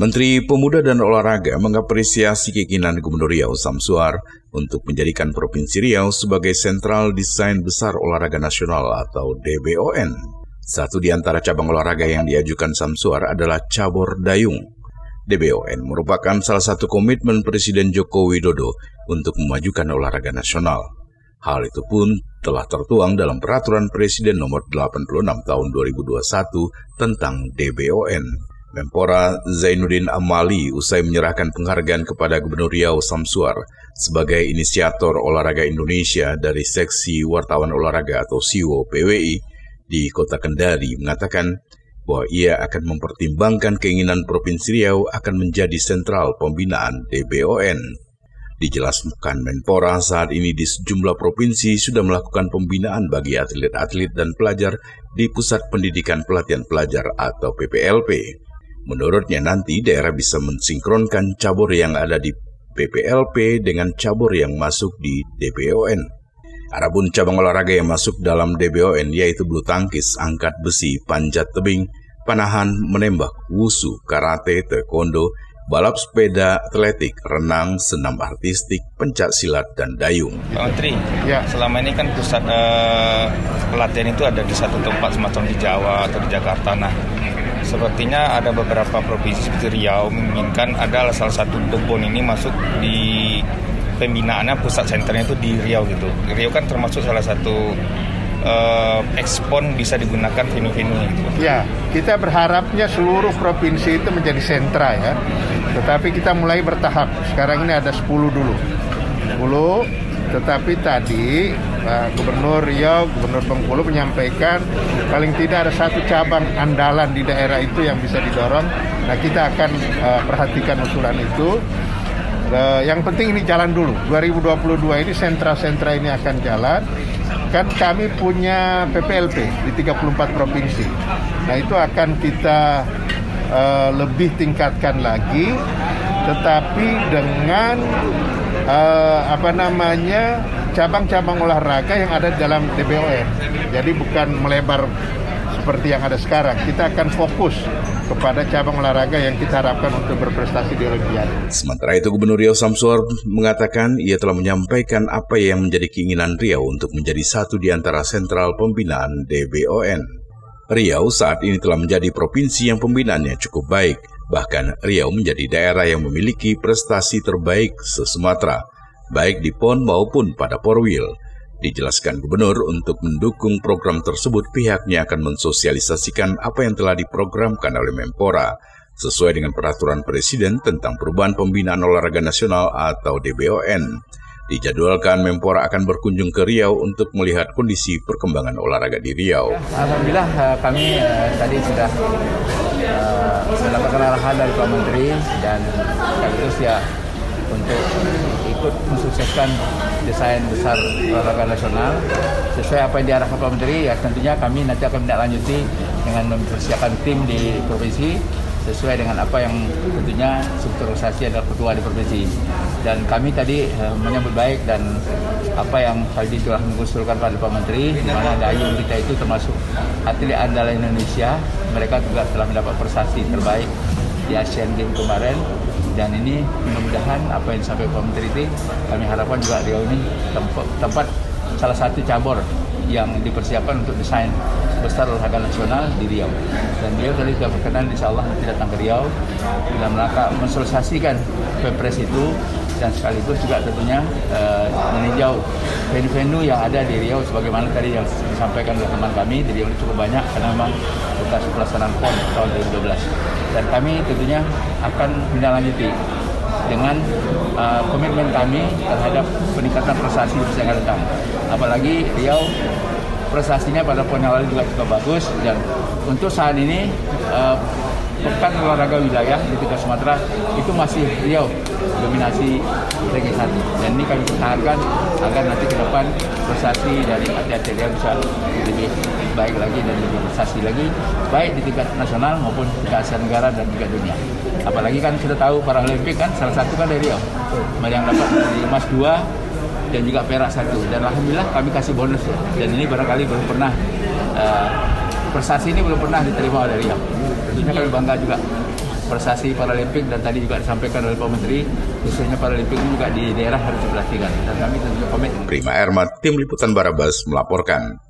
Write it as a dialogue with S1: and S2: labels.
S1: Menteri Pemuda dan Olahraga mengapresiasi keinginan Gubernur Riau Samsuar untuk menjadikan Provinsi Riau sebagai sentral desain besar olahraga nasional atau DBON. Satu di antara cabang olahraga yang diajukan Samsuar adalah cabur dayung. DBON merupakan salah satu komitmen Presiden Joko Widodo untuk memajukan olahraga nasional. Hal itu pun telah tertuang dalam Peraturan Presiden Nomor 86 Tahun 2021 tentang DBON. Menpora Zainuddin Amali usai menyerahkan penghargaan kepada Gubernur Riau Samsuar sebagai inisiator olahraga Indonesia dari Seksi Wartawan Olahraga atau SIWO PWI di Kota Kendari mengatakan bahwa ia akan mempertimbangkan keinginan Provinsi Riau akan menjadi sentral pembinaan DBON. Dijelaskan Menpora saat ini di sejumlah provinsi sudah melakukan pembinaan bagi atlet-atlet dan pelajar di Pusat Pendidikan Pelatihan Pelajar atau PPLP. Menurutnya nanti daerah bisa mensinkronkan cabur yang ada di PPLP dengan cabur yang masuk di DBON. Adapun cabang olahraga yang masuk dalam DBON yaitu bulu tangkis, angkat besi, panjat tebing, panahan, menembak, wusu, karate, taekwondo, balap sepeda, atletik, renang, senam artistik, pencak silat, dan dayung.
S2: Pak Menteri, ya. selama ini kan pusat uh, pelatihan itu ada di satu tempat semacam di Jawa atau di Jakarta. Nah, Sepertinya ada beberapa provinsi seperti Riau menginginkan ada salah satu Dobon ini masuk di pembinaannya pusat senternya itu di Riau gitu. Riau kan termasuk salah satu uh, ekspon bisa digunakan venue-venue gitu.
S3: Ya, kita berharapnya seluruh provinsi itu menjadi sentra ya. Tetapi kita mulai bertahap. Sekarang ini ada 10 dulu. 10 tetapi tadi Pak Gubernur Riau, Gubernur Bengkulu menyampaikan paling tidak ada satu cabang andalan di daerah itu yang bisa didorong. Nah kita akan uh, perhatikan usulan itu. Uh, yang penting ini jalan dulu. 2022 ini sentra-sentra ini akan jalan. Kan kami punya PPLP di 34 provinsi. Nah itu akan kita uh, lebih tingkatkan lagi, tetapi dengan uh, apa namanya cabang-cabang olahraga yang ada dalam DBON. Jadi bukan melebar seperti yang ada sekarang. Kita akan fokus kepada cabang olahraga yang kita harapkan untuk berprestasi di Olimpiade.
S1: Sementara itu Gubernur Riau Samsuar mengatakan ia telah menyampaikan apa yang menjadi keinginan Riau untuk menjadi satu di antara sentral pembinaan DBON. Riau saat ini telah menjadi provinsi yang pembinaannya cukup baik Bahkan Riau menjadi daerah yang memiliki prestasi terbaik se-Sumatera, baik di PON maupun pada Porwil. Dijelaskan gubernur untuk mendukung program tersebut pihaknya akan mensosialisasikan apa yang telah diprogramkan oleh Menpora sesuai dengan peraturan presiden tentang perubahan pembinaan olahraga nasional atau DBON. Dijadwalkan Menpora akan berkunjung ke Riau untuk melihat kondisi perkembangan olahraga di Riau.
S4: Alhamdulillah eh, kami eh, tadi sudah mendapatkan arahan dari Pak Menteri dan sekaligus ya untuk ikut mensukseskan desain besar olahraga nasional. Sesuai apa yang diarahkan Pak Menteri ya tentunya kami nanti akan menindaklanjuti dengan mempersiapkan tim di provinsi sesuai dengan apa yang tentunya strukturalisasi adalah ketua di provinsi. Dan kami tadi uh, menyambut baik dan apa yang tadi telah mengusulkan pada Pak Menteri di mana Dayung kita itu termasuk atlet andalan Indonesia. Mereka juga telah mendapat prestasi terbaik di Asian Games kemarin dan ini mudah-mudahan apa yang disampaikan Pak Menteri itu kami harapkan juga Riau ini tempat, tempat salah satu cabur yang dipersiapkan untuk desain besar olahraga nasional di Riau. Dan beliau tadi sudah berkenan insya Allah nanti datang ke Riau dalam rangka mensosialisasikan Pepres itu dan sekaligus juga tentunya uh, meninjau venue-venue yang ada di Riau sebagaimana tadi yang disampaikan oleh teman kami di Riau ini cukup banyak karena memang bekas pelaksanaan PON tahun 2012 dan kami tentunya akan menindaklanjuti dengan uh, komitmen kami terhadap peningkatan prestasi akan datang. Apalagi Riau prestasinya pada awal juga cukup bagus dan untuk saat ini uh, pekan olahraga wilayah di tiga Sumatera itu masih Riau dominasi ranking satu. Dan ini kami pertahankan agar nanti ke depan prestasi dari atlet-atlet Riau bisa lebih baik lagi dan lebih prestasi lagi baik di tingkat nasional maupun di Asia Tenggara dan juga dunia. Apalagi kan sudah tahu para Olimpik kan salah satu kan dari Riau. Yang dapat emas dua dan juga perak satu. Dan alhamdulillah kami kasih bonus. Dan ini barangkali belum pernah uh, prestasi ini belum pernah diterima oleh Riau tentunya kami bangga juga prestasi Paralimpik dan tadi juga disampaikan oleh Pak Menteri khususnya Paralimpik juga di daerah harus diperhatikan dan kami tentu komit.
S1: Prima Ermat, Tim Liputan Barabas melaporkan.